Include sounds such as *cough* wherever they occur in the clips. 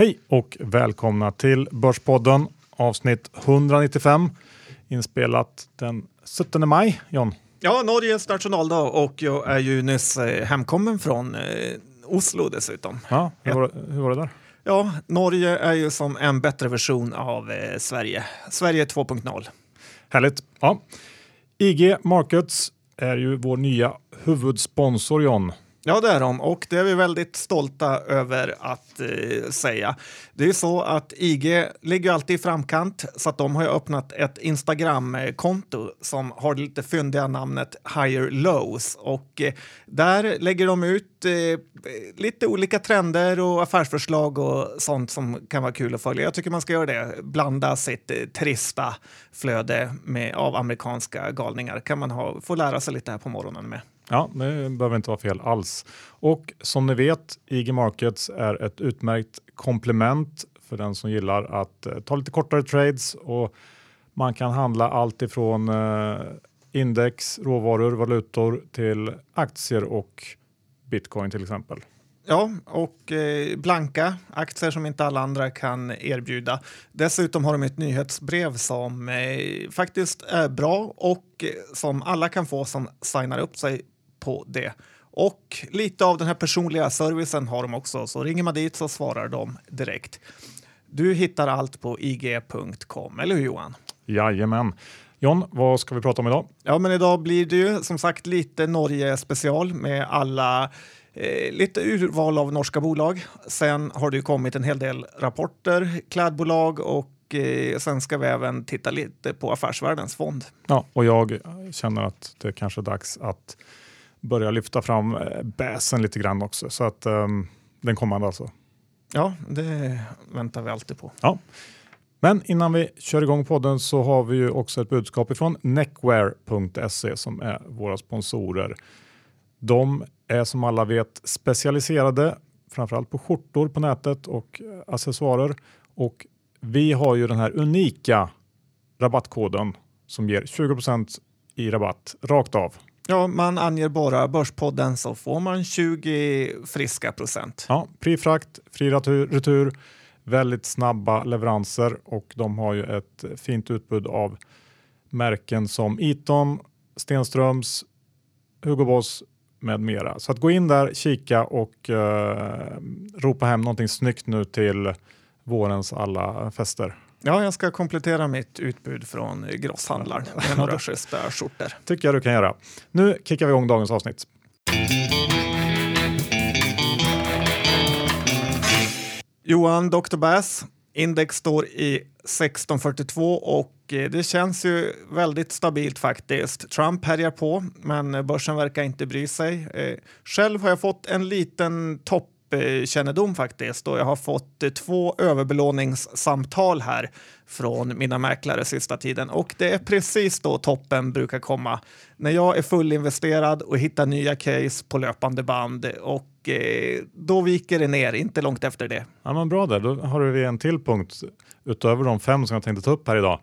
Hej och välkomna till Börspodden avsnitt 195 inspelat den 17 maj. John? Ja, Norges nationaldag och jag är ju nyss eh, hemkommen från eh, Oslo dessutom. Ja, hur, var, hur var det där? Ja, Norge är ju som en bättre version av eh, Sverige. Sverige 2.0. Härligt. Ja. IG Markets är ju vår nya huvudsponsor John. Ja, det är de och det är vi väldigt stolta över att eh, säga. Det är så att IG ligger alltid i framkant så att de har öppnat ett Instagram-konto som har det lite fyndiga namnet Higher Lows och eh, där lägger de ut eh, lite olika trender och affärsförslag och sånt som kan vara kul att följa. Jag tycker man ska göra det. Blanda sitt eh, trista flöde med, av amerikanska galningar kan man ha, få lära sig lite här på morgonen med. Ja, det behöver inte vara fel alls. Och som ni vet, IG Markets är ett utmärkt komplement för den som gillar att eh, ta lite kortare trades och man kan handla allt ifrån eh, index, råvaror, valutor till aktier och bitcoin till exempel. Ja, och eh, blanka aktier som inte alla andra kan erbjuda. Dessutom har de ett nyhetsbrev som eh, faktiskt är bra och eh, som alla kan få som signar upp sig på det. Och lite av den här personliga servicen har de också, så ringer man dit så svarar de direkt. Du hittar allt på ig.com, eller hur Johan? Jajamän. John, vad ska vi prata om idag? Ja, men idag blir det ju som sagt lite Norge special med alla eh, lite urval av norska bolag. Sen har det ju kommit en hel del rapporter, klädbolag och eh, sen ska vi även titta lite på Affärsvärldens fond. Ja, och jag känner att det kanske är dags att börja lyfta fram eh, bäsen lite grann också. Så att um, den kommer alltså. Ja, det väntar vi alltid på. Ja. Men innan vi kör igång podden så har vi ju också ett budskap ifrån neckwear.se som är våra sponsorer. De är som alla vet specialiserade framförallt på skjortor på nätet och accessoarer. Och vi har ju den här unika rabattkoden som ger 20 i rabatt rakt av. Ja, man anger bara Börspodden så får man 20 friska procent. Ja, fri frakt, fri retur, retur, väldigt snabba leveranser och de har ju ett fint utbud av märken som Iton, Stenströms, Hugo Boss med mera. Så att gå in där, kika och eh, ropa hem någonting snyggt nu till vårens alla fester. Ja, jag ska komplettera mitt utbud från grosshandlaren med några schyssta skjortor. tycker jag du kan göra. Nu kickar vi igång dagens avsnitt. Johan Dr. Bass, index står i 1642 och eh, det känns ju väldigt stabilt faktiskt. Trump härjar på, men börsen verkar inte bry sig. Eh, själv har jag fått en liten topp kännedom faktiskt och jag har fått eh, två överbelåningssamtal här från mina mäklare sista tiden och det är precis då toppen brukar komma. När jag är fullinvesterad och hittar nya case på löpande band och eh, då viker det ner, inte långt efter det. Ja, men bra där, då har vi en till punkt utöver de fem som jag tänkte ta upp här idag.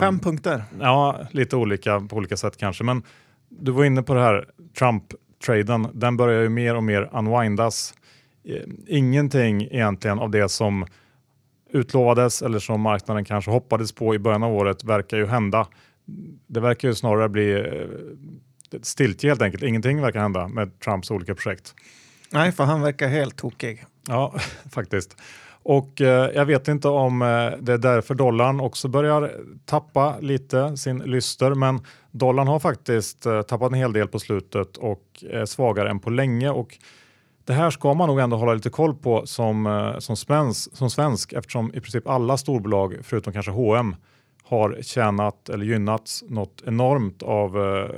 Fem um, punkter? Ja, lite olika på olika sätt kanske, men du var inne på det här Trump-traden. Den börjar ju mer och mer unwindas. Eh, ingenting egentligen av det som utlovades eller som marknaden kanske hoppades på i början av året verkar ju hända. Det verkar ju snarare bli eh, stiltje helt enkelt. Ingenting verkar hända med Trumps olika projekt. Nej, för han verkar helt tokig. Ja, *laughs* faktiskt. Och eh, jag vet inte om eh, det är därför dollarn också börjar tappa lite sin lyster, men dollarn har faktiskt eh, tappat en hel del på slutet och är svagare än på länge. Och det här ska man nog ändå hålla lite koll på som, eh, som, svensk, som svensk eftersom i princip alla storbolag förutom kanske H&M har tjänat eller gynnats något enormt av eh,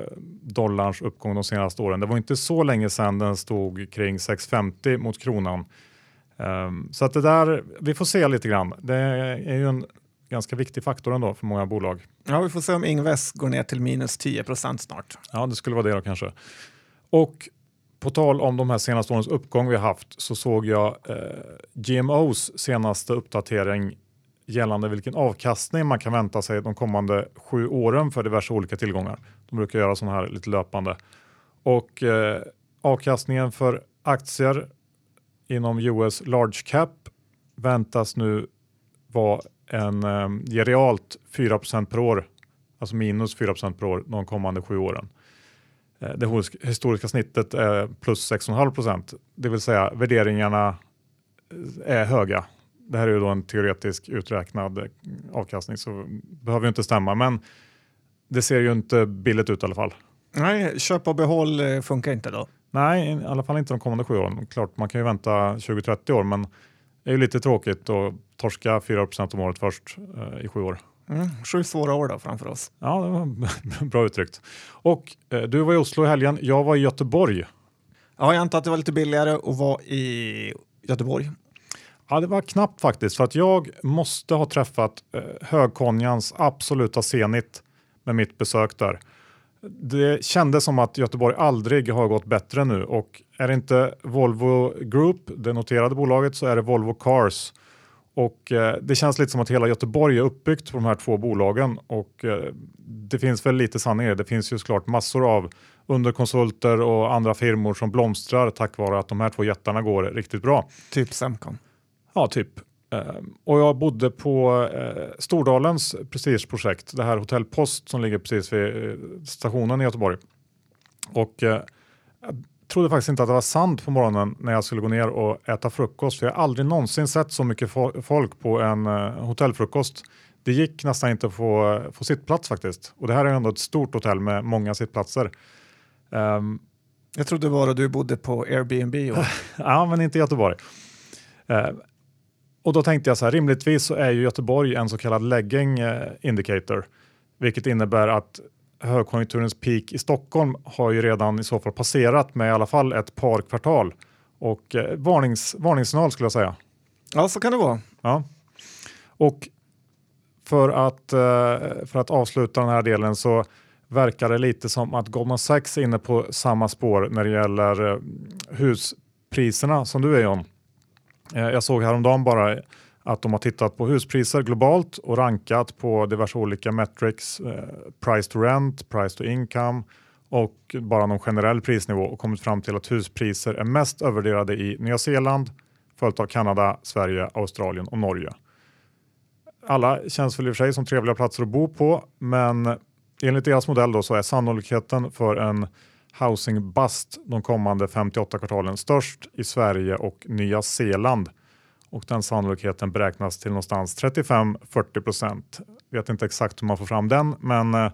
dollarns uppgång de senaste åren. Det var inte så länge sedan den stod kring 6,50 mot kronan. Um, så att det där, vi får se lite grann. Det är ju en ganska viktig faktor ändå för många bolag. Ja, vi får se om Ingves går ner till minus 10 procent snart. Ja, det skulle vara det då kanske. Och på tal om de här senaste årens uppgång vi har haft så såg jag eh, GMOs senaste uppdatering gällande vilken avkastning man kan vänta sig de kommande sju åren för diverse olika tillgångar. De brukar göra sådana här lite löpande. Och eh, avkastningen för aktier inom US large cap väntas nu vara en, eh, ge realt 4% per år, alltså minus 4% per år de kommande sju åren. Eh, det historiska snittet är plus 6,5 procent, det vill säga värderingarna eh, är höga. Det här är ju då en teoretisk uträknad eh, avkastning så behöver ju inte stämma, men det ser ju inte billigt ut i alla fall. Nej, köp och behåll funkar inte då? Nej, i alla fall inte de kommande sju åren. Klart, man kan ju vänta 20-30 år, men det är ju lite tråkigt att torska 4% om året först eh, i sju år. Mm, sju svåra år då framför oss. Ja, det var *laughs* bra uttryckt. Och eh, du var i Oslo i helgen, jag var i Göteborg. Ja, jag antar att det var lite billigare att vara i Göteborg. Ja, det var knappt faktiskt, för att jag måste ha träffat eh, högkonjans absoluta zenit med mitt besök där. Det kändes som att Göteborg aldrig har gått bättre nu och är det inte Volvo Group, det noterade bolaget, så är det Volvo Cars. Och eh, det känns lite som att hela Göteborg är uppbyggt på de här två bolagen och eh, det finns väl lite sanning i det. Det finns ju såklart massor av underkonsulter och andra firmor som blomstrar tack vare att de här två jättarna går riktigt bra. Typ Semcon. Ja, typ. Ehm, och jag bodde på eh, Stordalens prestigeprojekt, det här Hotell Post som ligger precis vid stationen i Göteborg. Och trodde faktiskt inte att det var sant på morgonen när jag skulle gå ner och äta frukost. För jag har aldrig någonsin sett så mycket folk på en hotellfrukost. Det gick nästan inte att få, få sittplats faktiskt. Och det här är ändå ett stort hotell med många sittplatser. Um, jag trodde bara du bodde på Airbnb. Och... *laughs* ja, men inte i Göteborg. Uh, och då tänkte jag så här, rimligtvis så är ju Göteborg en så kallad legging eh, indicator, vilket innebär att högkonjunkturens peak i Stockholm har ju redan i så fall passerat med i alla fall ett par kvartal och eh, varnings, varningssignal skulle jag säga. Ja, så kan det vara. Ja. Och för att, eh, för att avsluta den här delen så verkar det lite som att Goldman Sachs är inne på samma spår när det gäller eh, huspriserna som du är John. Eh, jag såg häromdagen bara att de har tittat på huspriser globalt och rankat på diverse olika metrics, eh, price to rent, price to income och bara någon generell prisnivå och kommit fram till att huspriser är mest övervärderade i Nya Zeeland, följt av Kanada, Sverige, Australien och Norge. Alla känns väl i och för sig som trevliga platser att bo på, men enligt deras modell då så är sannolikheten för en housing bust de kommande 58 kvartalen störst i Sverige och Nya Zeeland. Och den sannolikheten beräknas till någonstans 35-40 procent. Vet inte exakt hur man får fram den, men eh,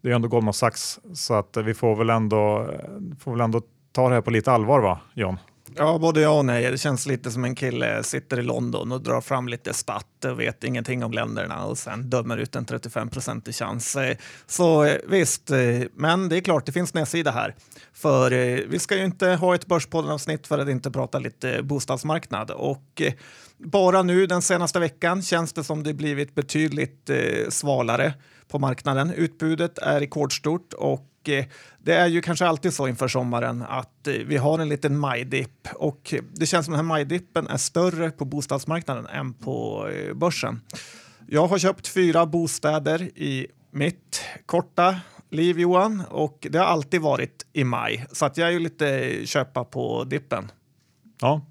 det är ändå Goldman Sachs så att eh, vi får väl ändå, eh, får väl ändå ta det här på lite allvar va, John? Ja, både ja och nej. Det känns lite som en kille sitter i London och drar fram lite spatt och vet ingenting om länderna och sen dömer ut en 35 procentig chans. Eh, så eh, visst, eh, men det är klart, det finns nedsida här. För vi ska ju inte ha ett Börspodden-avsnitt för att inte prata lite bostadsmarknad. Och bara nu den senaste veckan känns det som det blivit betydligt svalare på marknaden. Utbudet är rekordstort och Eh, det är ju kanske alltid så inför sommaren att eh, vi har en liten majdipp och det känns som den här majdippen är större på bostadsmarknaden än på eh, börsen. Jag har köpt fyra bostäder i mitt korta liv Johan och det har alltid varit i maj så att jag är ju lite köpa på dippen. Ja.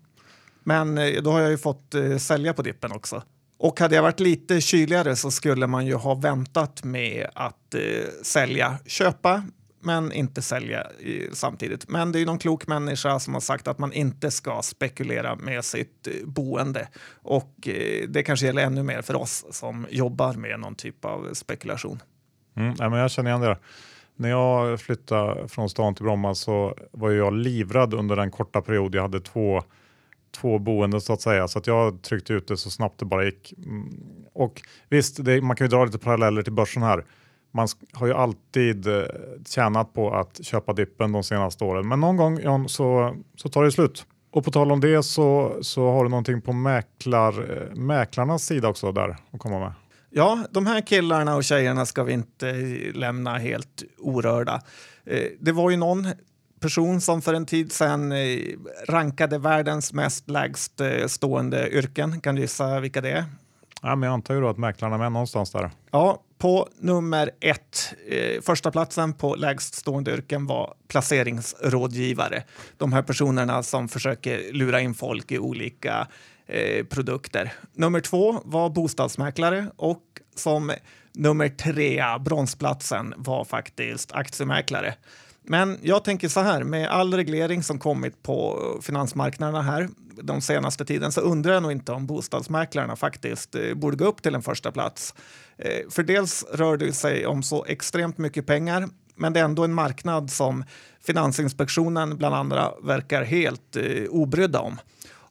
Men då har jag ju fått sälja på dippen också. Och hade jag varit lite kyligare så skulle man ju ha väntat med att eh, sälja. Köpa men inte sälja i, samtidigt. Men det är någon klok människa som har sagt att man inte ska spekulera med sitt eh, boende. Och eh, det kanske gäller ännu mer för oss som jobbar med någon typ av spekulation. Mm, nej, men jag känner igen det. När jag flyttade från stan till Bromma så var jag livrad under den korta period jag hade två två boenden så att säga. Så att jag tryckte ut det så snabbt det bara gick. Mm, och visst, det, man kan ju dra lite paralleller till börsen här man har ju alltid eh, tjänat på att köpa dippen de senaste åren. Men någon gång John, så, så tar det slut. Och på tal om det så, så har du någonting på mäklar, eh, mäklarnas sida också där att komma med. Ja, de här killarna och tjejerna ska vi inte lämna helt orörda. Eh, det var ju någon person som för en tid sedan rankade världens mest lägst stående yrken. Kan du gissa vilka det är? Ja, men jag antar ju då att mäklarna är med någonstans där. Ja, på nummer ett, eh, första platsen på lägst stående yrken var placeringsrådgivare. De här personerna som försöker lura in folk i olika eh, produkter. Nummer två var bostadsmäklare och som nummer tre, bronsplatsen, var faktiskt aktiemäklare. Men jag tänker så här, med all reglering som kommit på finansmarknaderna här de senaste tiden så undrar jag nog inte om bostadsmäklarna faktiskt eh, borde gå upp till en första plats. Eh, för dels rör det sig om så extremt mycket pengar men det är ändå en marknad som Finansinspektionen bland andra verkar helt eh, obrydda om.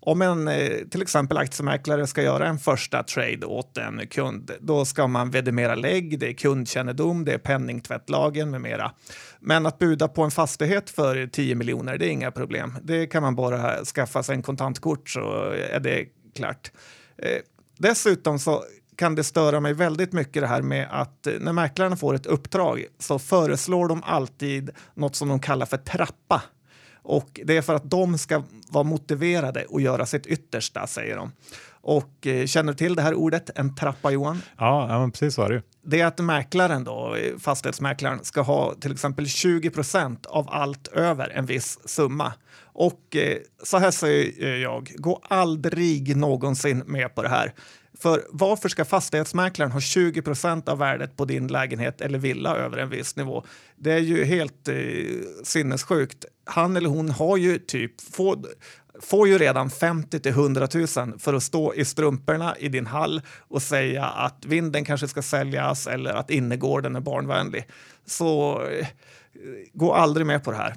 Om en eh, till exempel aktiemäklare ska göra en första trade åt en kund, då ska man vedimera lägg, det är kundkännedom, det är penningtvättlagen med mera. Men att buda på en fastighet för 10 miljoner, det är inga problem. Det kan man bara skaffa sig en kontantkort så är det klart. Eh, dessutom så kan det störa mig väldigt mycket det här med att eh, när mäklarna får ett uppdrag så föreslår de alltid något som de kallar för trappa och det är för att de ska vara motiverade och göra sitt yttersta, säger de. Och eh, känner du till det här ordet, en trappa Johan? Ja, ja men precis så är det ju. Det är att mäklaren då, fastighetsmäklaren, ska ha till exempel 20 procent av allt över en viss summa. Och eh, så här säger jag, gå aldrig någonsin med på det här. För varför ska fastighetsmäklaren ha 20 procent av värdet på din lägenhet eller villa över en viss nivå? Det är ju helt eh, sinnessjukt. Han eller hon har ju typ får, får ju redan 50 till 100 000 för att stå i strumporna i din hall och säga att vinden kanske ska säljas eller att innergården är barnvänlig. Så eh, gå aldrig med på det här.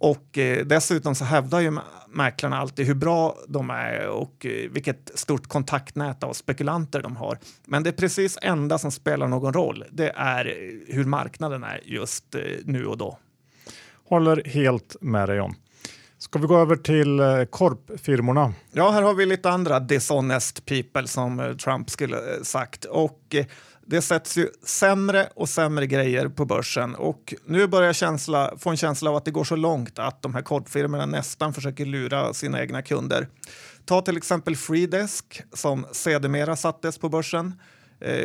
Och eh, dessutom så hävdar ju mäklarna alltid hur bra de är och eh, vilket stort kontaktnät av spekulanter de har. Men det är precis enda som spelar någon roll. Det är eh, hur marknaden är just eh, nu och då. Håller helt med dig om. Ska vi gå över till eh, korpfirmorna? Ja, här har vi lite andra dishonest people som eh, Trump skulle eh, sagt. Och det sätts ju sämre och sämre grejer på börsen och nu börjar jag känsla, få en känsla av att det går så långt att de här korpfirmorna nästan försöker lura sina egna kunder. Ta till exempel Freedesk som sedermera sattes på börsen.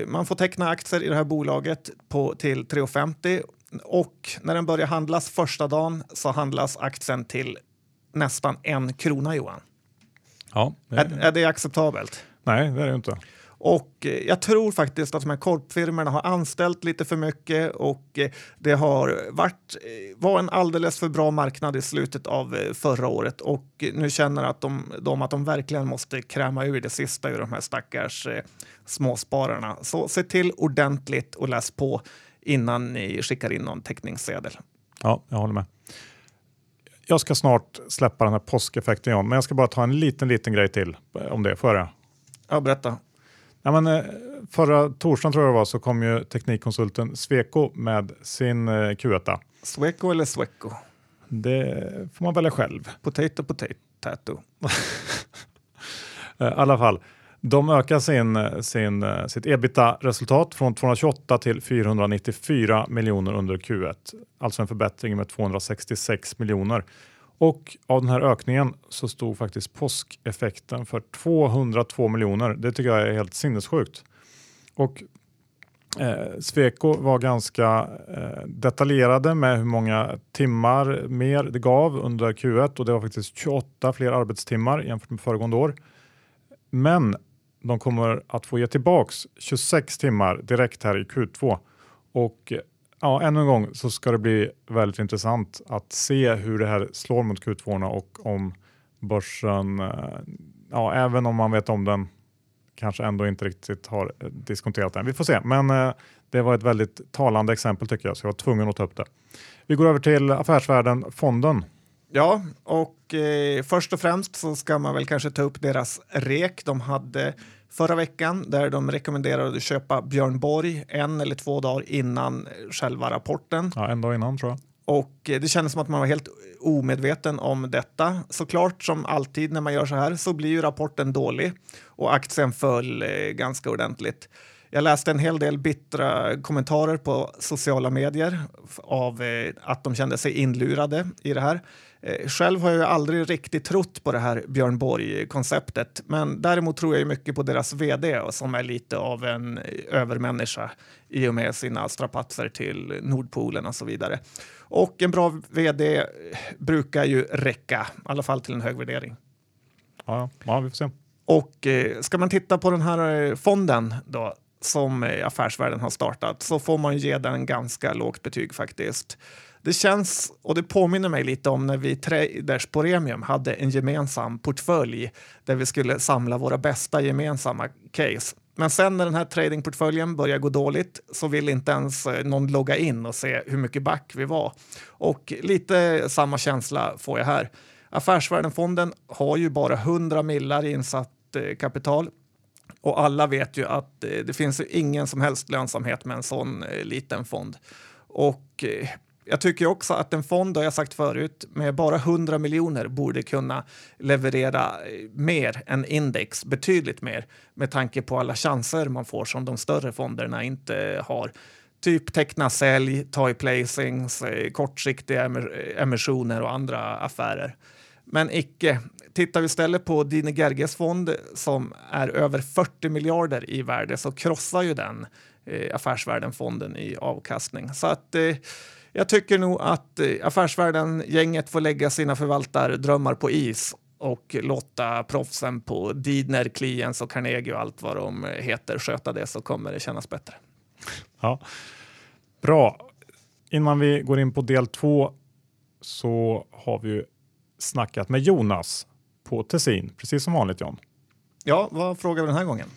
Man får teckna aktier i det här bolaget på, till 3,50 och när den börjar handlas första dagen så handlas aktien till nästan en krona, Johan. Ja, det... Är, är det acceptabelt? Nej, det är det inte. Och eh, jag tror faktiskt att de här korpfirmorna har anställt lite för mycket och eh, det har varit, eh, var en alldeles för bra marknad i slutet av förra året och nu känner att de, de att de verkligen måste kräma ur det sista ur de här stackars småspararna. Så se till ordentligt och läs på innan ni skickar in någon teckningssedel. Ja, jag håller med. Jag ska snart släppa den här påskeffekten, John, men jag ska bara ta en liten, liten grej till om det. Får jag Ja, berätta. Ja, men, eh, förra torsdagen tror jag det var så kom ju teknikkonsulten Sweco med sin eh, Q1. Sweco eller Sweco? Det får man välja själv. Potato, potato. Eh, *laughs* I alla fall, de ökar sin, sin, eh, sitt ebita-resultat från 228 till 494 miljoner under Q1. Alltså en förbättring med 266 miljoner. Och av den här ökningen så stod faktiskt påskeffekten för 202 miljoner. Det tycker jag är helt sinnessjukt. Och eh, Sweco var ganska eh, detaljerade med hur många timmar mer det gav under Q1 och det var faktiskt 28 fler arbetstimmar jämfört med föregående år. Men de kommer att få ge tillbaks 26 timmar direkt här i Q2 och ja, ännu en gång så ska det bli väldigt intressant att se hur det här slår mot Q2 och om börsen, eh, ja, även om man vet om den, kanske ändå inte riktigt har eh, diskonterat den. Vi får se, men eh, det var ett väldigt talande exempel tycker jag, så jag var tvungen att ta upp det. Vi går över till Affärsvärlden Fonden. Ja, och eh, först och främst så ska man väl kanske ta upp deras rek. De hade förra veckan där de rekommenderade att köpa Björn Borg en eller två dagar innan själva rapporten. Ja, en dag innan tror jag. Och eh, det kändes som att man var helt omedveten om detta. Såklart som alltid när man gör så här så blir ju rapporten dålig och aktien föll eh, ganska ordentligt. Jag läste en hel del bittra kommentarer på sociala medier av eh, att de kände sig inlurade i det här. Eh, själv har jag aldrig riktigt trott på det här Björn Borg-konceptet, men däremot tror jag mycket på deras vd som är lite av en övermänniska i och med sina strapatser till Nordpolen och så vidare. Och en bra vd brukar ju räcka, i alla fall till en hög värdering. Ja, ja vi får se. Och eh, ska man titta på den här eh, fonden då, som Affärsvärlden har startat så får man ge den ganska lågt betyg faktiskt. Det känns, och det påminner mig lite om när vi traders på Remium hade en gemensam portfölj där vi skulle samla våra bästa gemensamma case. Men sen när den här tradingportföljen börjar gå dåligt så vill inte ens eh, någon logga in och se hur mycket back vi var. Och lite samma känsla får jag här. Affärsvärdenfonden har ju bara 100 millar i insatt eh, kapital och alla vet ju att eh, det finns ingen som helst lönsamhet med en sån eh, liten fond. Och eh, jag tycker också att en fond, har jag sagt förut, med bara 100 miljoner borde kunna leverera mer än index, betydligt mer, med tanke på alla chanser man får som de större fonderna inte har. Typ teckna sälj, ta i placings, kortsiktiga emissioner och andra affärer. Men icke. Tittar vi istället på Dine Gerges fond som är över 40 miljarder i värde så krossar ju den eh, Affärsvärlden-fonden i avkastning. Så att eh, jag tycker nog att eh, Affärsvärlden-gänget får lägga sina förvaltardrömmar på is och låta proffsen på Didner, Kliens och Carnegie och allt vad de heter sköta det så kommer det kännas bättre. Ja, Bra. Innan vi går in på del två så har vi snackat med Jonas på Tessin, precis som vanligt John. Ja, vad frågar vi den här gången?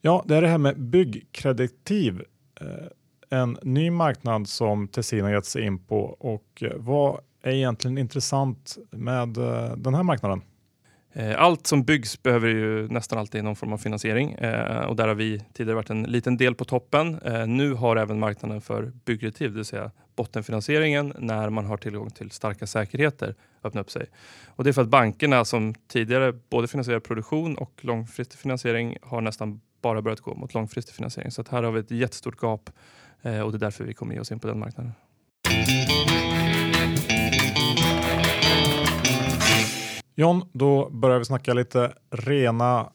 Ja, det är det här med byggkreditiv. Eh, en ny marknad som Tessin har gett sig in på och eh, vad är egentligen intressant med eh, den här marknaden? Allt som byggs behöver ju nästan alltid någon form av finansiering och där har vi tidigare varit en liten del på toppen. Nu har även marknaden för byggkreditiv, det vill säga bottenfinansieringen när man har tillgång till starka säkerheter öppna upp sig. Och det är för att bankerna som tidigare både finansierar produktion och långfristig finansiering har nästan bara börjat gå mot långfristig finansiering. Så att här har vi ett jättestort gap Eh, och det är därför vi kommer ge oss in på den marknaden. John, då börjar vi snacka lite rena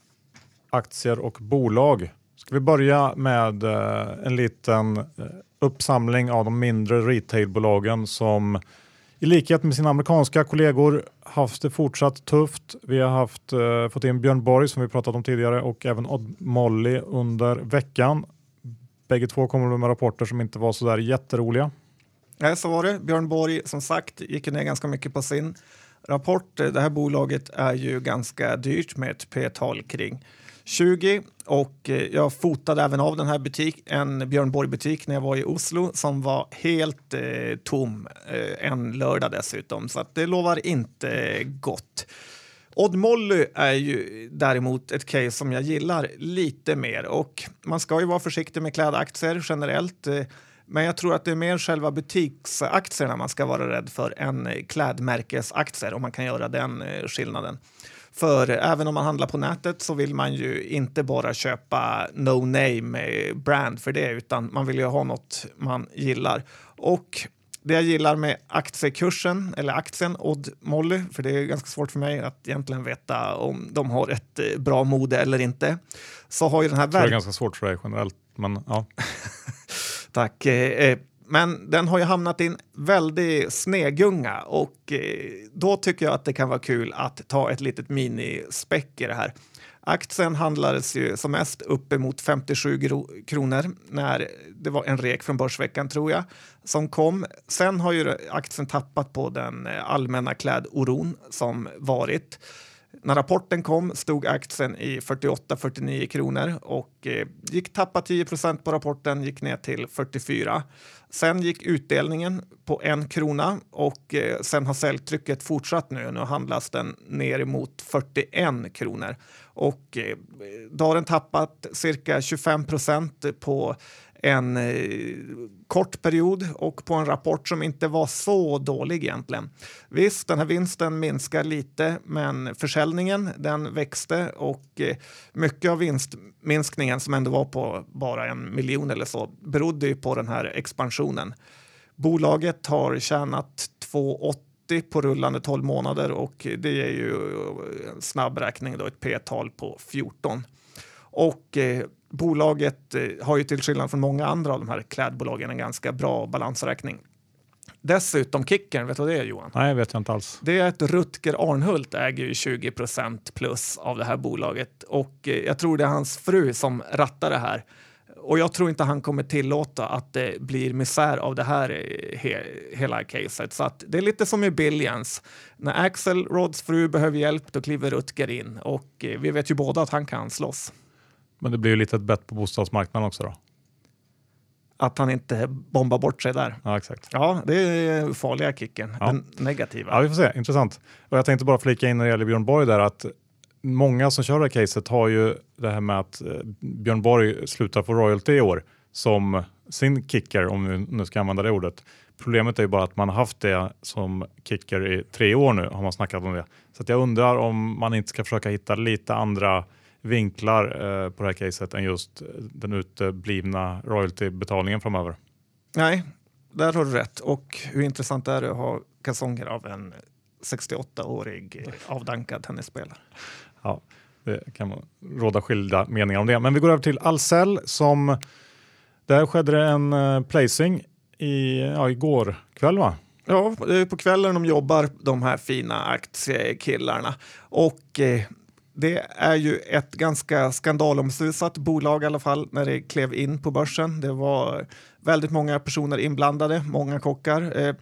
aktier och bolag. Ska vi börja med eh, en liten eh, uppsamling av de mindre retailbolagen som i likhet med sina amerikanska kollegor haft det fortsatt tufft. Vi har haft, eh, fått in Björn Borg som vi pratat om tidigare och även Odd Molly under veckan. Bägge två kommer med rapporter som inte var så där jätteroliga. Nej, så var det. Björn Borg, som sagt, gick ner ganska mycket på sin rapport. Det här bolaget är ju ganska dyrt med ett P-tal kring 20 och eh, jag fotade även av den här butik, en Björn Borg-butik när jag var i Oslo som var helt eh, tom eh, en lördag dessutom, så att det lovar inte gott. Odd Molly är ju däremot ett case som jag gillar lite mer och man ska ju vara försiktig med klädaktier generellt. Eh, men jag tror att det är mer själva butiksaktierna man ska vara rädd för än klädmärkesaktier om man kan göra den eh, skillnaden. För även om man handlar på nätet så vill man ju inte bara köpa no name brand för det utan man vill ju ha något man gillar. Och det jag gillar med aktiekursen, eller aktien Odd Molly, för det är ganska svårt för mig att egentligen veta om de har ett eh, bra mode eller inte. Så har ju den här... det är ganska svårt för dig generellt, men ja. *laughs* Tack. Eh, eh, men den har ju hamnat i en väldig snegunga och eh, då tycker jag att det kan vara kul att ta ett litet minispäck i det här. Aktien handlades ju som mest uppemot 57 kronor när det var en rek från Börsveckan tror jag som kom. Sen har ju aktien tappat på den eh, allmänna klädoron som varit. När rapporten kom stod aktien i 48-49 kronor och eh, gick tappa 10% på rapporten, gick ner till 44. Sen gick utdelningen på en krona och eh, sen har säljtrycket fortsatt nu. Nu handlas den ner mot 41 kronor och eh, då har den tappat cirka 25% på en eh, kort period och på en rapport som inte var så dålig egentligen. Visst, den här vinsten minskar lite, men försäljningen den växte och eh, mycket av vinstminskningen som ändå var på bara en miljon eller så berodde ju på den här expansionen. Bolaget har tjänat 2,80 på rullande 12 månader och det ger ju eh, en snabb räkning då ett P-tal på 14. Och eh, bolaget eh, har ju till skillnad från många andra av de här klädbolagen en ganska bra balansräkning. Dessutom kickern, vet du vad det är Johan? Nej, vet jag inte alls. Det är att Rutger Arnhult äger ju 20% plus av det här bolaget och eh, jag tror det är hans fru som rattar det här. Och jag tror inte han kommer tillåta att det blir misär av det här eh, he hela caset. Så att det är lite som i Billions. När Axel Rods fru behöver hjälp, då kliver Rutger in och vi vet ju båda att han kan slåss. Men det blir ju lite ett bett på bostadsmarknaden också då. Att han inte bombar bort sig där. Ja, exakt. Ja, det är farliga kicken, Ja. den negativa. Ja, vi får se. Intressant. Och jag tänkte bara flika in när det gäller Björn Borg där att många som kör det här caset har ju det här med att eh, Björn Borg slutar få royalty i år som sin kicker, om vi nu ska använda det ordet. Problemet är ju bara att man har haft det som kicker i tre år nu, har man snackat om det. Så jag undrar om man inte ska försöka hitta lite andra vinklar eh, på det här caset än just den uteblivna royaltybetalningen framöver. Nej, där har du rätt. Och hur intressant är det att ha kalsonger av en 68-årig avdankad tennisspelare? Ja, det kan man råda skilda meningar om det. Men vi går över till Ahlsell som där skedde det en eh, placing i, ja, igår kväll va? Ja, det är på kvällen de jobbar, de här fina aktiekillarna. Och eh, det är ju ett ganska skandalomsusat bolag i alla fall när det klev in på börsen. Det var väldigt många personer inblandade, många kockar. Eh,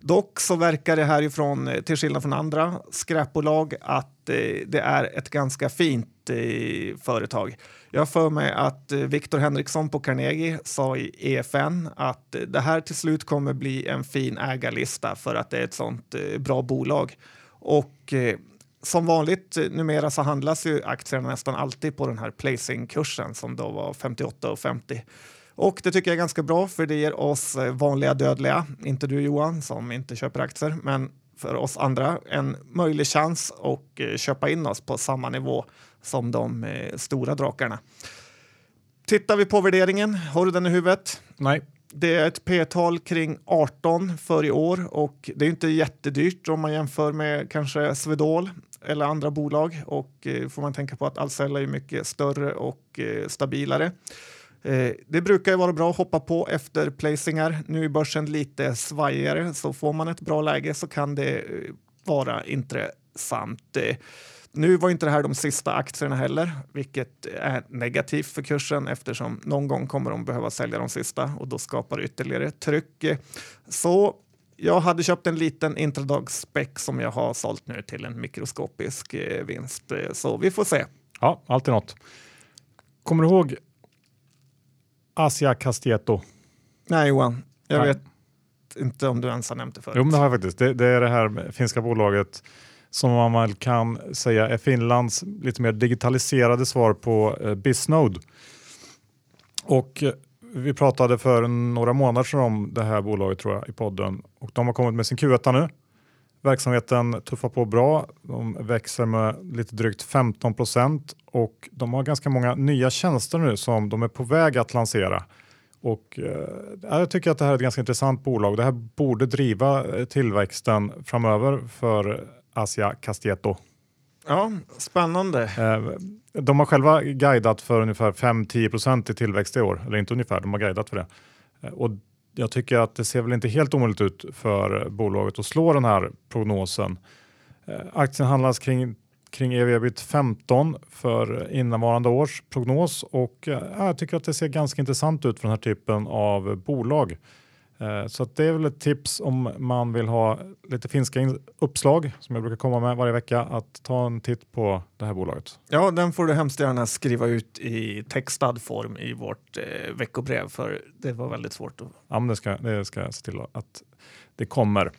dock så verkar det härifrån, eh, till skillnad från andra skräpbolag, att eh, det är ett ganska fint eh, företag. Jag har för mig att eh, Viktor Henriksson på Carnegie sa i EFN att eh, det här till slut kommer bli en fin ägarlista för att det är ett sånt eh, bra bolag. Och eh, som vanligt eh, numera så handlas ju aktierna nästan alltid på den här placingkursen som då var 58,50. Och det tycker jag är ganska bra för det ger oss eh, vanliga dödliga, inte du Johan som inte köper aktier, men för oss andra en möjlig chans att eh, köpa in oss på samma nivå som de stora drakarna. Tittar vi på värderingen, har du den i huvudet? Nej, det är ett P-tal kring 18 för i år och det är inte jättedyrt om man jämför med kanske Swedol eller andra bolag och eh, får man tänka på att Ahlsell är mycket större och eh, stabilare. Eh, det brukar ju vara bra att hoppa på efter placingar. Nu är börsen lite svajigare så får man ett bra läge så kan det eh, vara intressant. Eh, nu var inte det här de sista aktierna heller, vilket är negativt för kursen eftersom någon gång kommer de behöva sälja de sista och då skapar det ytterligare tryck. Så jag hade köpt en liten intradagsspec som jag har sålt nu till en mikroskopisk eh, vinst. Så vi får se. ja, alltid något. Kommer du ihåg Asia Castieto? Nej Johan, jag Nej. vet inte om du ens har nämnt det förut. Jo, men det har jag faktiskt. Det, det är det här finska bolaget som man väl kan säga är Finlands lite mer digitaliserade svar på eh, Bisnode. Och eh, vi pratade för några månader sedan om det här bolaget tror jag i podden och de har kommit med sin Q1 nu. Verksamheten tuffar på bra. De växer med lite drygt 15 procent och de har ganska många nya tjänster nu som de är på väg att lansera. Och, eh, jag tycker att det här är ett ganska intressant bolag. Det här borde driva eh, tillväxten framöver för Asia Castieto. Ja, spännande. Eh, de har själva guidat för ungefär 5-10% i tillväxt i år. Eller inte ungefär, de har guidat för det. Eh, och jag tycker att det ser väl inte helt omöjligt ut för bolaget att slå den här prognosen. Eh, aktien handlas kring, kring ev ebit 15 för innevarande års prognos och jag tycker att det ser ganska intressant ut för den här typen av bolag. Eh, Så det är väl ett tips om man vill ha lite finska in- uppslag som jag brukar komma med varje vecka att ta en titt på det här bolaget. Ja, den får du hemskt gärna skriva ut i textad form i vårt eh, veckobrev för det var väldigt svårt att Ja, men det, ska, det ska jag se till att det kommer.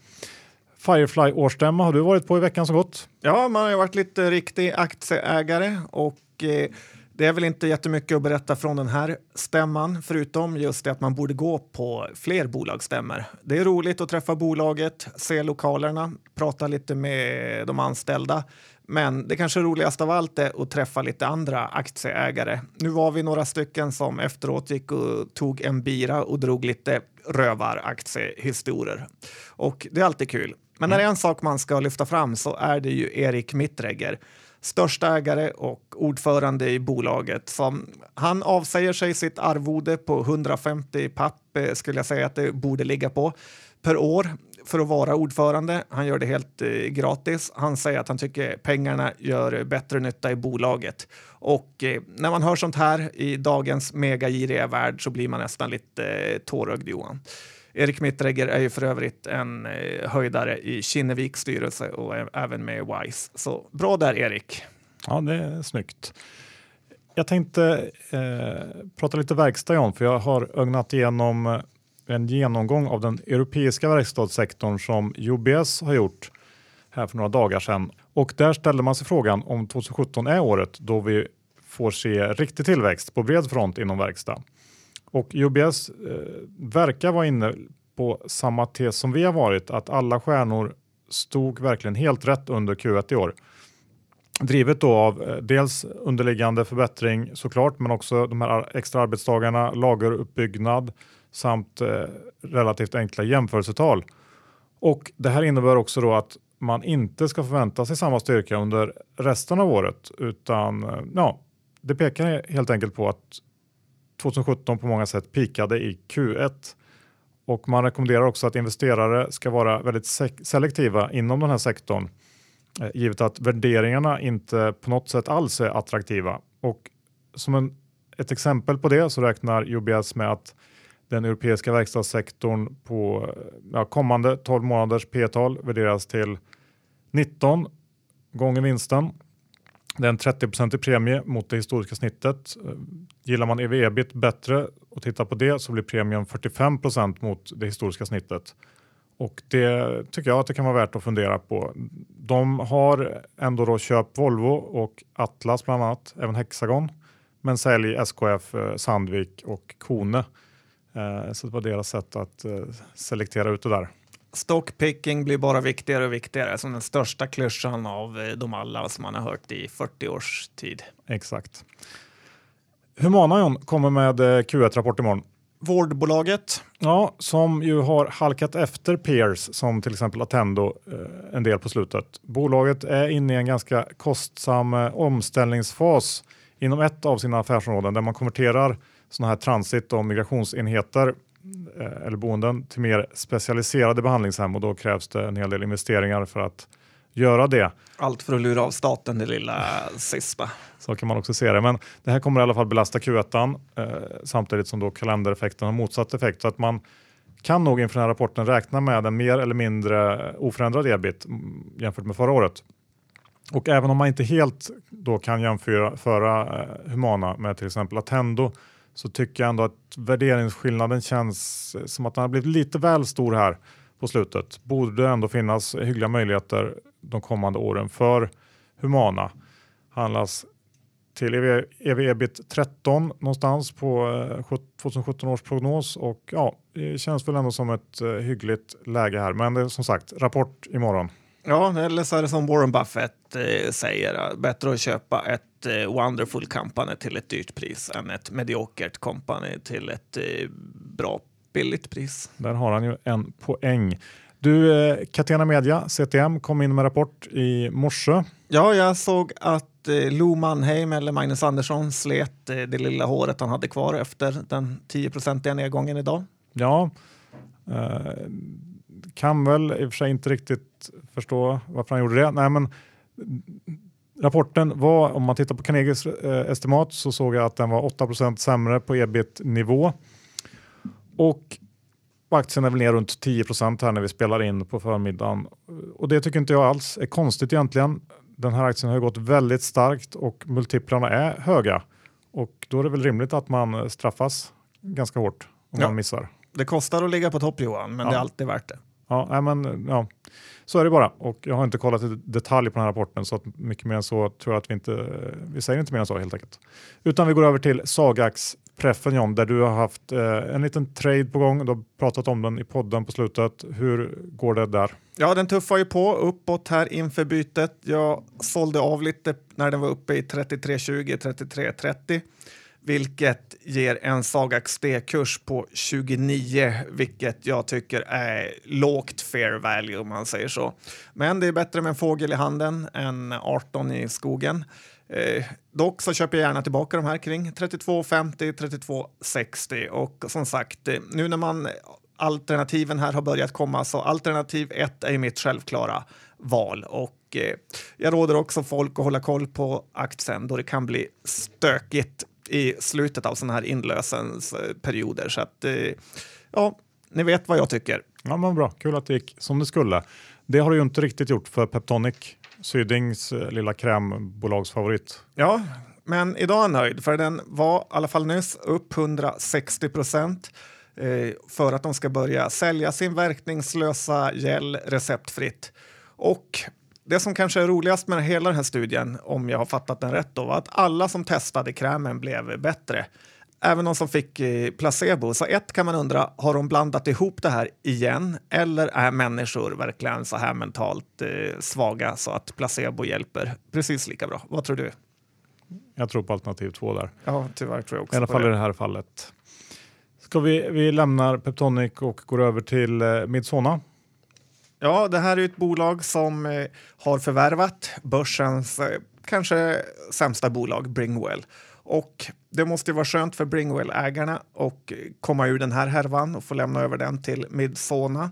Firefly årsstämma har du varit på i veckan som gått. Ja, man har ju varit lite riktig aktieägare och eh, det är väl inte jättemycket att berätta från den här stämman förutom just det att man borde gå på fler bolagsstämmor. Det är roligt att träffa bolaget, se lokalerna, prata lite med de anställda. Men det kanske roligaste av allt är att träffa lite andra aktieägare. Nu var vi några stycken som efteråt gick och tog en bira och drog lite rövaraktiehistorier. Och det är alltid kul. Men när det är en sak man ska lyfta fram så är det ju Erik Mittregger största ägare och ordförande i bolaget. Som, han avsäger sig sitt arvode på 150 papp, eh, skulle jag säga att det borde ligga på, per år för att vara ordförande. Han gör det helt eh, gratis. Han säger att han tycker pengarna gör bättre nytta i bolaget. Och eh, när man hör sånt här i dagens megagiriga värld så blir man nästan lite eh, tårögd, Johan. Erik Mittregger är ju för övrigt en eh, höjdare i Kinneviks styrelse och är även med i WISE. Så bra där, Erik. Ja, det är snyggt. Jag tänkte eh, prata lite verkstad John, för jag har ögnat igenom eh, en genomgång av den europeiska verkstadssektorn som UBS har gjort här för några dagar sedan. Och där ställde man sig frågan om 2017 är året då vi får se riktig tillväxt på bred front inom verkstad. Och UBS eh, verkar vara inne på samma tes som vi har varit, att alla stjärnor stod verkligen helt rätt under Q1 i år. Drivet då av eh, dels underliggande förbättring såklart, men också de här extra arbetsdagarna, lageruppbyggnad samt eh, relativt enkla jämförelsetal. Och det här innebär också då att man inte ska förvänta sig samma styrka under resten av året, utan eh, ja, det pekar helt enkelt på att 2017 på många sätt pikade i Q1 och man rekommenderar också att investerare ska vara väldigt selektiva inom den här sektorn eh, givet att värderingarna inte på något sätt alls är attraktiva. Och som en, ett exempel på det så räknar UBS med att den europeiska verkstadssektorn på ja, kommande 12 månaders P-tal värderas till 19 gånger vinsten det är en 30 premie mot det historiska snittet. Eh, gillar man ev ebit bättre och tittar på det så blir premien 45% mot det historiska snittet. Och det tycker jag att det kan vara värt att fundera på. De har ändå då köpt Volvo och Atlas bland annat, även Hexagon, men sälj SKF, eh, Sandvik och Kone. Eh, så det var deras sätt att selektera ut det där. Stockpicking blir bara viktigare och viktigare som den största klyschan av eh, de alla som man har hört i 40 års tid. Exakt. Humana John kommer med eh, Q1-rapport imorgon. Vårdbolaget. Ja, som ju har halkat efter peers som till exempel Attendo eh, en del på slutet. Bolaget är inne i en ganska kostsam omställningsfas inom ett av sina affärsområden där man konverterar sådana här transit och migrationsenheter eller boenden till mer specialiserade behandlingshem och då krävs det en hel del investeringar för att göra det. Allt för att lura av staten det lilla sista. Så kan man också se det. Men det här kommer i alla fall belasta Q1 eh, samtidigt som då kalendereffekten har motsatt effekt. Så att man kan nog inför den här rapporten räkna med en mer eller mindre oförändrad ebit mm, jämfört med förra året. Och även om man inte helt då kan jämföra eh, Humana med till exempel Attendo så tycker jag ändå att värderingsskillnaden känns som att den har blivit lite väl stor här på slutet. Borde ändå finnas hyggliga möjligheter de kommande åren för Humana. Handlas till EV, EV ebit 13 någonstans på eh, 2017 års prognos och ja, det känns väl ändå som ett eh, hyggligt läge här. Men det är som sagt rapport imorgon. Ja, eller så är det som Warren Buffett eh, säger, bättre att köpa ett eh, wonderful company till ett dyrt pris än ett mediokert company till ett eh, bra billigt pris. Där har han ju en poäng. Du, eh, Catena Media, CTM, kom in med rapport i morse. Ja, jag såg att eh, Lo Mannheim eller Magnus Andersson slet eh, det lilla håret han hade kvar efter den 10-procentiga nedgången idag. Ja, eh, kan väl i och för sig inte riktigt förstå varför han gjorde det. Nej, men rapporten var, om man tittar på Carnegies eh, estimat så såg jag att den var 8% sämre på ebit-nivå. Och aktien är väl ner runt 10% här när vi spelar in på förmiddagen. Och det tycker inte jag alls är konstigt egentligen. Den här aktien har gått väldigt starkt och multiplarna är höga. Och då är det väl rimligt att man straffas ganska hårt om ja. man missar. Det kostar att ligga på topp Johan, men ja. det är alltid värt det. Ja, men, ja, så är det bara. Och jag har inte kollat i detalj på den här rapporten så att mycket mer än så tror jag att vi inte, vi säger inte mer än så helt enkelt. Utan vi går över till Sagax preffen John, där du har haft eh, en liten trade på gång. Du har pratat om den i podden på slutet. Hur går det där? Ja, den tuffar ju på uppåt här inför bytet. Jag sålde av lite när den var uppe i 33,20, 33,30 vilket ger en Sagax D-kurs på 29, vilket jag tycker är lågt fair value om man säger så. Men det är bättre med en fågel i handen än 18 i skogen. Eh, dock så köper jag gärna tillbaka de här kring 32,50, 32,60 och som sagt, eh, nu när man alternativen här har börjat komma så alternativ 1 är mitt självklara val och eh, jag råder också folk att hålla koll på aktien då det kan bli stökigt i slutet av sådana här inlösensperioder. Så att, eh, ja, ni vet vad jag tycker. Ja, men bra. Kul att det gick som det skulle. Det har du ju inte riktigt gjort för Peptonic, Sydings eh, lilla krämbolagsfavorit. Ja, men idag är jag nöjd för den var i alla fall nyss upp 160 procent eh, för att de ska börja sälja sin verkningslösa gel receptfritt. Och det som kanske är roligast med hela den här studien, om jag har fattat den rätt, då, var att alla som testade krämen blev bättre. Även de som fick eh, placebo. Så ett kan man undra, har de blandat ihop det här igen? Eller är människor verkligen så här mentalt eh, svaga så att placebo hjälper precis lika bra? Vad tror du? Jag tror på alternativ två där. Ja, tyvärr tror jag också I alla fall i det här fallet. Ska vi, vi lämnar Peptonic och går över till eh, Midsona. Ja, det här är ett bolag som eh, har förvärvat börsens eh, kanske sämsta bolag, Bringwell. Och det måste vara skönt för Bringwell-ägarna att komma ur den här härvan och få lämna över den till Midsona.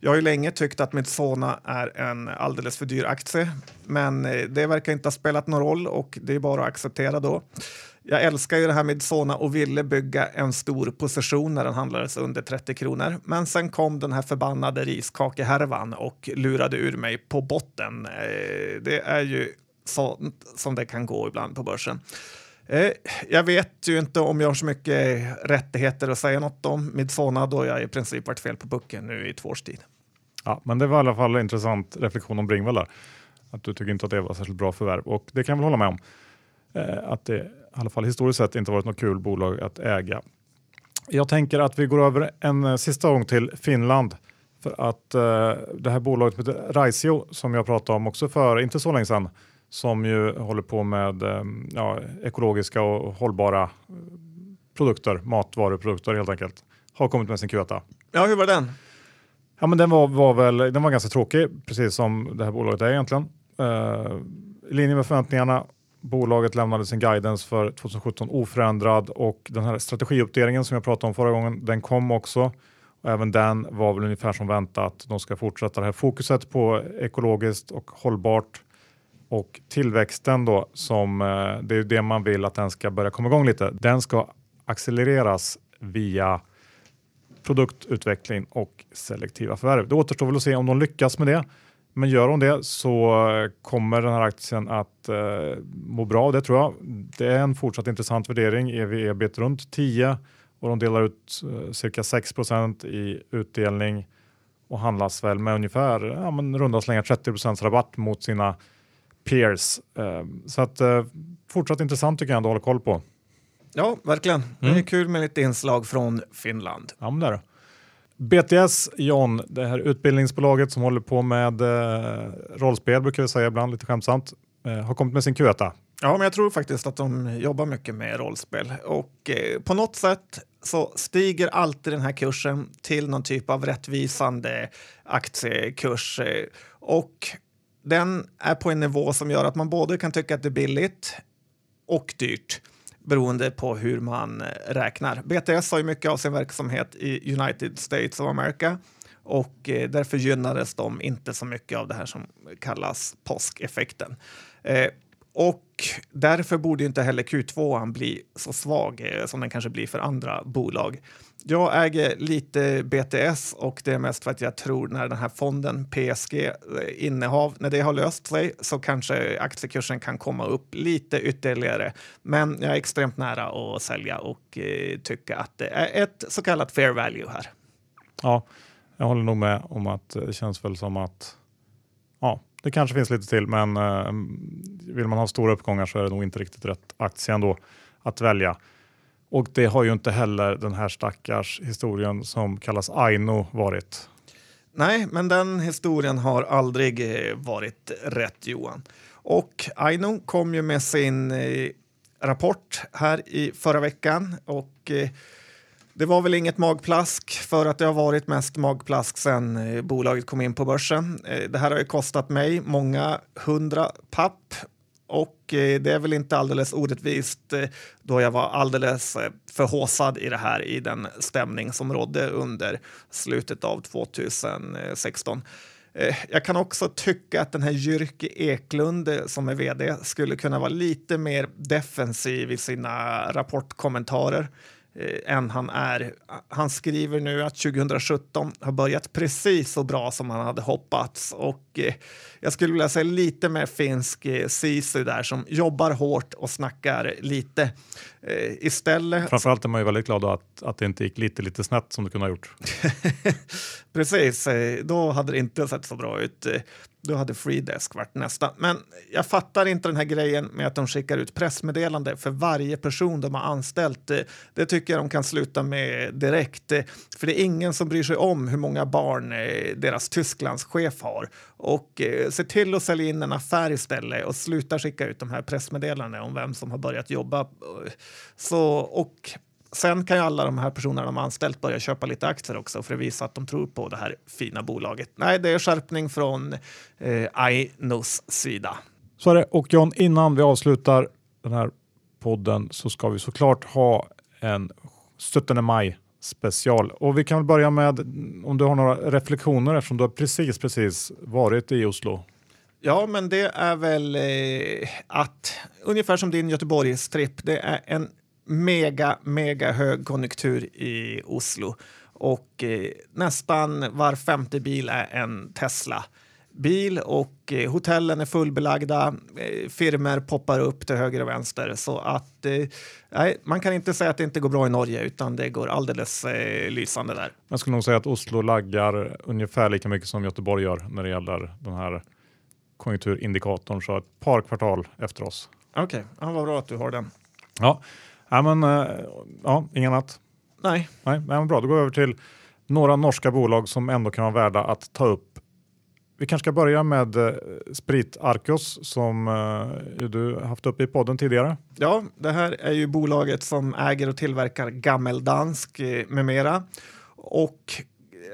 Jag har ju länge tyckt att Midsona är en alldeles för dyr aktie, men eh, det verkar inte ha spelat någon roll och det är bara att acceptera då. Jag älskar ju det här med Sona och ville bygga en stor position när den handlades under 30 kronor. Men sen kom den här förbannade riskakehärvan och lurade ur mig på botten. Eh, det är ju sånt som det kan gå ibland på börsen. Eh, jag vet ju inte om jag har så mycket rättigheter att säga något om Midsona då jag i princip varit fel på pucken nu i två års tid. Ja, men det var i alla fall en intressant reflektion om Bringvall. där. Att du tycker inte att det var särskilt bra förvärv och det kan jag väl hålla med om. Eh, att det i alla fall historiskt sett inte varit något kul bolag att äga. Jag tänker att vi går över en eh, sista gång till Finland för att eh, det här bolaget heter Raisio som jag pratade om också för inte så länge sedan som ju håller på med eh, ja, ekologiska och hållbara eh, produkter, matvaruprodukter helt enkelt, har kommit med sin Q1. Ja, hur var den? Ja, men den var, var väl, den var ganska tråkig, precis som det här bolaget är egentligen. Uh, I linje med förväntningarna Bolaget lämnade sin guidance för 2017 oförändrad och den här strategiuppdelningen som jag pratade om förra gången, den kom också. Och även den var väl ungefär som väntat. De ska fortsätta det här fokuset på ekologiskt och hållbart och tillväxten då som eh, det är det man vill att den ska börja komma igång lite. Den ska accelereras via produktutveckling och selektiva förvärv. Det återstår väl att se om de lyckas med det. Men gör hon det så kommer den här aktien att eh, må bra, det tror jag. Det är en fortsatt intressant värdering, ev-ebit runt 10 och de delar ut eh, cirka 6% i utdelning och handlas väl med ungefär ja, men runda slängar 30% rabatt mot sina peers. Eh, så att eh, fortsatt intressant tycker jag ändå att hålla koll på. Ja, verkligen. Mm. Det är mm. kul med lite inslag från Finland. Ja, men det är det. BTS, John, det här utbildningsbolaget som håller på med eh, rollspel, brukar vi säga ibland lite skämtsamt, eh, har kommit med sin Q1. Ja, men jag tror faktiskt att de jobbar mycket med rollspel. Och eh, på något sätt så stiger alltid den här kursen till någon typ av rättvisande aktiekurs. Eh, och den är på en nivå som gör att man både kan tycka att det är billigt och dyrt beroende på hur man eh, räknar. BTS har ju mycket av sin verksamhet i United States of America och eh, därför gynnades de inte så mycket av det här som kallas påskeffekten. Eh, och därför borde inte heller Q2 bli så svag som den kanske blir för andra bolag. Jag äger lite BTS och det är mest för att jag tror när den här fonden PSG-innehav, eh, när det har löst sig så kanske aktiekursen kan komma upp lite ytterligare. Men jag är extremt nära att sälja och eh, tycka att det är ett så kallat fair value här. Ja, jag håller nog med om att det känns väl som att ja, det kanske finns lite till, men eh, vill man ha stora uppgångar så är det nog inte riktigt rätt aktie ändå att välja. Och det har ju inte heller den här stackars historien som kallas Aino varit. Nej, men den historien har aldrig eh, varit rätt Johan. Och Aino kom ju med sin eh, rapport här i förra veckan och eh, det var väl inget magplask för att det har varit mest magplask sedan bolaget kom in på börsen. Det här har ju kostat mig många hundra papp och eh, det är väl inte alldeles orättvist eh, då jag var alldeles eh, förhåsad i det här i den stämning som rådde under slutet av 2016. Jag kan också tycka att den här Jyrki Eklund som är vd skulle kunna vara lite mer defensiv i sina rapportkommentarer eh, än han är. Han skriver nu att 2017 har börjat precis så bra som han hade hoppats och eh, jag skulle vilja säga lite mer finsk eh, sisu där som jobbar hårt och snackar lite. Eh, istället... Framförallt är man ju väldigt glad att, att det inte gick lite, lite snett som det kunde ha gjort. *laughs* Precis, då hade det inte sett så bra ut. Då hade Freedesk varit nästa. Men jag fattar inte den här grejen med att de skickar ut pressmeddelande för varje person de har anställt. Det tycker jag de kan sluta med direkt. För det är ingen som bryr sig om hur många barn eh, deras Tysklandschef har. Och eh, se till att sälja in en affär istället och sluta skicka ut de här pressmeddelandena om vem som har börjat jobba. Eh, så, och Sen kan ju alla de här personerna de anställt börja köpa lite aktier också för att visa att de tror på det här fina bolaget. Nej, det är skärpning från eh, Ainos sida. Så är det. Och John, innan vi avslutar den här podden så ska vi såklart ha en 17 maj special. Och vi kan väl börja med om du har några reflektioner eftersom du har precis, precis varit i Oslo. Ja, men det är väl eh, att ungefär som din Göteborgstripp, det är en mega, mega högkonjunktur i Oslo och eh, nästan var femte bil är en Tesla bil och eh, hotellen är fullbelagda. Eh, firmer poppar upp till höger och vänster så att eh, nej, man kan inte säga att det inte går bra i Norge utan det går alldeles eh, lysande där. Jag skulle nog säga att Oslo laggar ungefär lika mycket som Göteborg gör när det gäller den här konjunkturindikatorn så ett par kvartal efter oss. Okej, okay. ja, vad bra att du har den. Ja, Ja, men, uh, ja, inget annat? Nej. Nej, men bra, då går vi över till några norska bolag som ändå kan vara värda att ta upp. Vi kanske ska börja med uh, Sprit Arcos som uh, du haft uppe i podden tidigare. Ja, det här är ju bolaget som äger och tillverkar gammeldansk med mera. Och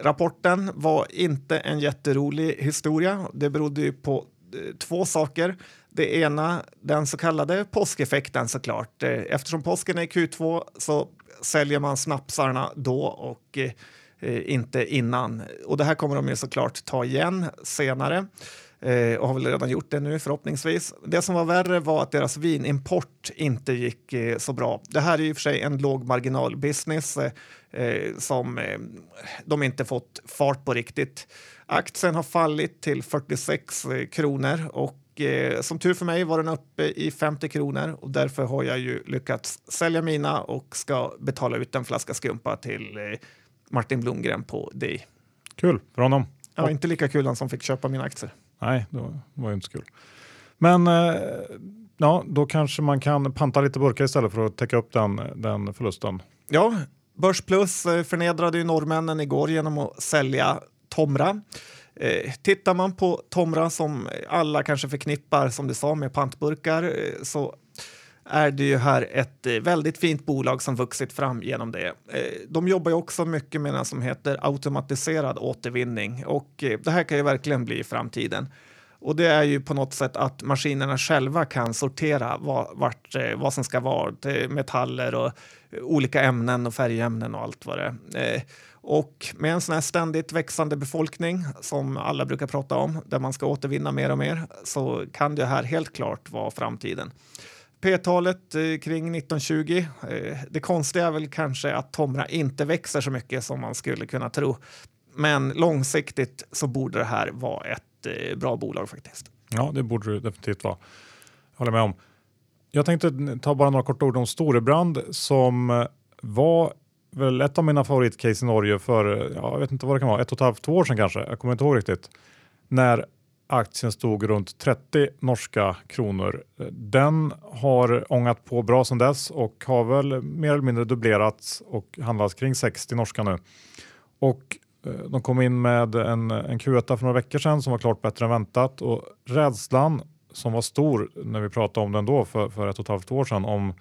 rapporten var inte en jätterolig historia. Det berodde ju på två saker. Det ena, den så kallade påskeffekten såklart. Eh, eftersom påsken är Q2 så säljer man snapsarna då och eh, inte innan. Och det här kommer de ju såklart ta igen senare eh, och har väl redan gjort det nu förhoppningsvis. Det som var värre var att deras vinimport inte gick eh, så bra. Det här är i och för sig en låg marginalbusiness eh, eh, som de inte fått fart på riktigt. Aktien har fallit till 46 kronor och eh, som tur för mig var den uppe i 50 kronor och därför har jag ju lyckats sälja mina och ska betala ut en flaska skumpa till eh, Martin Blomgren på DI. Kul för honom. Ja, inte lika kul han som fick köpa mina aktier. Nej, det var ju inte så kul. Men eh, ja, då kanske man kan panta lite burkar istället för att täcka upp den, den förlusten. Ja, Börsplus förnedrade ju norrmännen igår genom att sälja Tomra. Eh, tittar man på Tomra som alla kanske förknippar som du sa med pantburkar eh, så är det ju här ett eh, väldigt fint bolag som vuxit fram genom det. Eh, de jobbar ju också mycket med något som heter automatiserad återvinning och eh, det här kan ju verkligen bli framtiden. Och det är ju på något sätt att maskinerna själva kan sortera vad, vart, vad som ska vara, metaller och olika ämnen och färgämnen och allt vad det är. Och med en sån här ständigt växande befolkning som alla brukar prata om, där man ska återvinna mer och mer, så kan det här helt klart vara framtiden. P-talet eh, kring 1920. Eh, det konstiga är väl kanske att Tomra inte växer så mycket som man skulle kunna tro. Men långsiktigt så borde det här vara ett eh, bra bolag faktiskt. Ja, det borde det definitivt vara. Jag håller med om. Jag tänkte ta bara några korta ord om Storebrand som eh, var väl ett av mina favoritcase i Norge för, ja, jag vet inte vad det kan vara, ett och ett halvt, två år sedan kanske. Jag kommer inte ihåg riktigt. När aktien stod runt 30 norska kronor. Den har ångat på bra sedan dess och har väl mer eller mindre dubblerats och handlas kring 60 norska nu. Och eh, de kom in med en, en Q1 för några veckor sedan som var klart bättre än väntat och rädslan som var stor när vi pratade om den då för, för ett och ett halvt år sedan om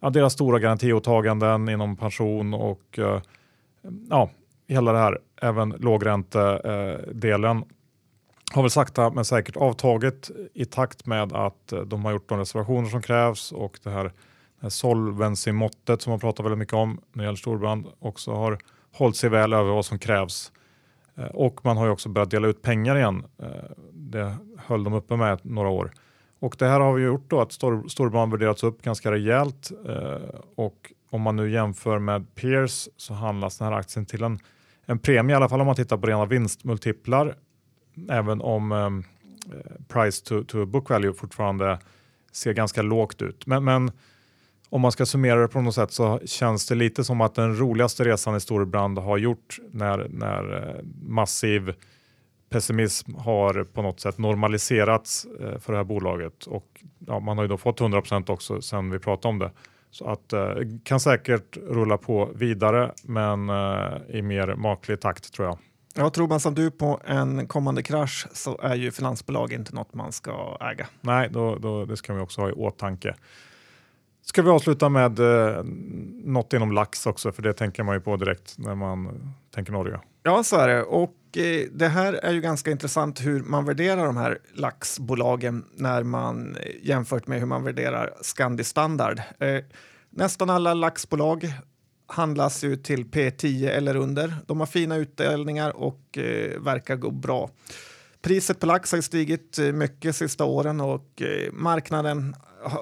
ja, deras stora garantiåtaganden inom pension och eh, ja, hela det här, även lågräntedelen har väl sakta men säkert avtagit i takt med att eh, de har gjort de reservationer som krävs och det här, här solvency-måttet som man pratar väldigt mycket om när det gäller storbrand också har hållit sig väl över vad som krävs. Eh, och man har ju också börjat dela ut pengar igen. Det höll de uppe med några år. Och det här har vi gjort då att stor, storbanan värderats upp ganska rejält eh, och om man nu jämför med peers så handlas den här aktien till en, en premie, i alla fall om man tittar på rena vinstmultiplar. Även om eh, price to, to book value fortfarande ser ganska lågt ut. Men, men om man ska summera det på något sätt så känns det lite som att den roligaste resan i Storebrand har gjort när, när eh, massiv pessimism har på något sätt normaliserats eh, för det här bolaget och ja, man har ju då fått 100% också sen vi pratade om det. Så att eh, kan säkert rulla på vidare men i mer maklig takt tror jag. Ja, tror man som du på en kommande krasch så är ju finansbolag inte något man ska äga. Nej, då, då, det ska vi också ha i åtanke. Ska vi avsluta med eh, något inom lax också, för det tänker man ju på direkt när man tänker Norge. Ja, så är det. Och eh, det här är ju ganska intressant hur man värderar de här laxbolagen när man eh, jämfört med hur man värderar Scandi Standard. Eh, nästan alla laxbolag handlas ju till P10 eller under. De har fina utdelningar och eh, verkar gå bra. Priset på lax har stigit eh, mycket sista åren och eh, marknaden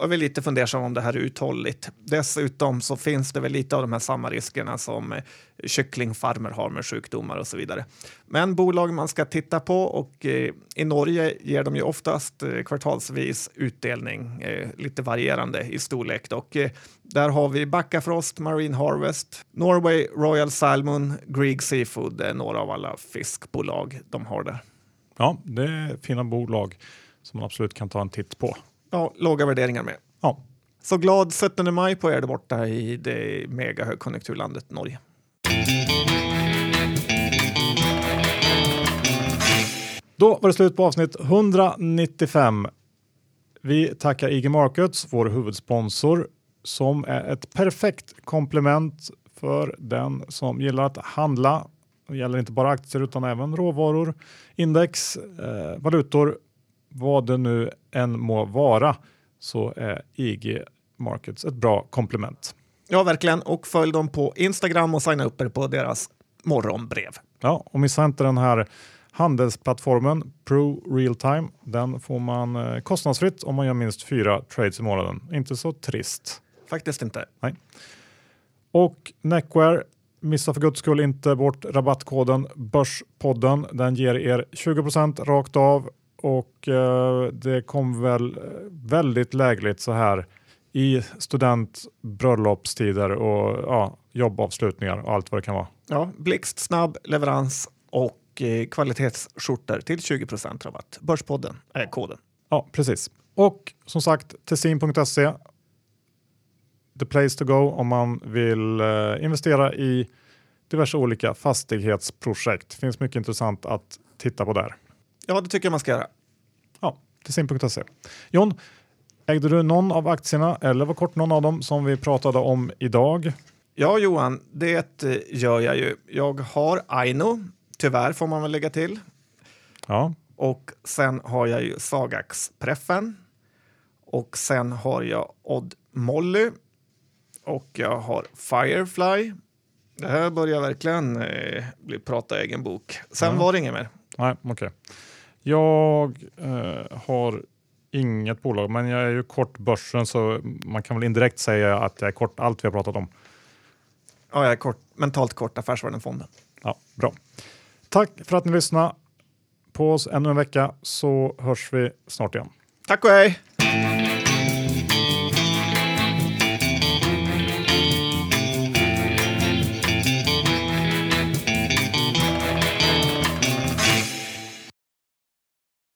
är väl lite fundersam om det här är uthålligt. Dessutom så finns det väl lite av de här samma riskerna som kycklingfarmer har med sjukdomar och så vidare. Men bolag man ska titta på och eh, i Norge ger de ju oftast eh, kvartalsvis utdelning, eh, lite varierande i storlek. Och där har vi Backafrost, Marine Harvest, Norway Royal Salmon, Grieg Seafood, är några av alla fiskbolag de har där. Ja, det är fina bolag som man absolut kan ta en titt på. Ja, låga värderingar med. Ja. Så glad 17 maj på er där borta i det mega högkonjunkturlandet Norge. Då var det slut på avsnitt 195. Vi tackar IG Markets, vår huvudsponsor, som är ett perfekt komplement för den som gillar att handla det gäller inte bara aktier utan även råvaror, index, eh, valutor, vad det nu än må vara så är IG Markets ett bra komplement. Ja, verkligen. Och följ dem på Instagram och signa upp er på deras morgonbrev. Ja, och missa inte den här handelsplattformen Pro Realtime. Den får man eh, kostnadsfritt om man gör minst fyra trades i månaden. Inte så trist. Faktiskt inte. Nej. Och Neckwear Missa för guds skull inte bort rabattkoden Börspodden. Den ger er 20% rakt av och eh, det kom väl väldigt lägligt så här i student, bröllopstider och ja, jobbavslutningar och allt vad det kan vara. Ja, blixtsnabb leverans och eh, kvalitetsskjortor till 20% rabatt. Börspodden är koden. Ja, precis. Och som sagt, tessin.se the place to go om man vill eh, investera i diverse olika fastighetsprojekt. Det finns mycket intressant att titta på där. Ja, det tycker jag man ska göra. Tessin.se. John, ägde du någon av aktierna eller var kort någon av dem som vi pratade om idag? Ja, Johan, det eh, gör jag ju. Jag har Aino, tyvärr får man väl lägga till. Ja. Och sen har jag ju Sagax-preffen. Och sen har jag Odd Molly och jag har Firefly. Det här börjar verkligen eh, bli prata egen bok. Sen ja. var det inget mer. Nej, okej. Okay. Jag eh, har inget bolag, men jag är ju kort börsen så man kan väl indirekt säga att jag är kort allt vi har pratat om. Ja, jag är kort, mentalt kort Affärsvärlden-fonden. Ja, bra. Tack för att ni lyssnade på oss ännu en vecka så hörs vi snart igen. Tack och hej!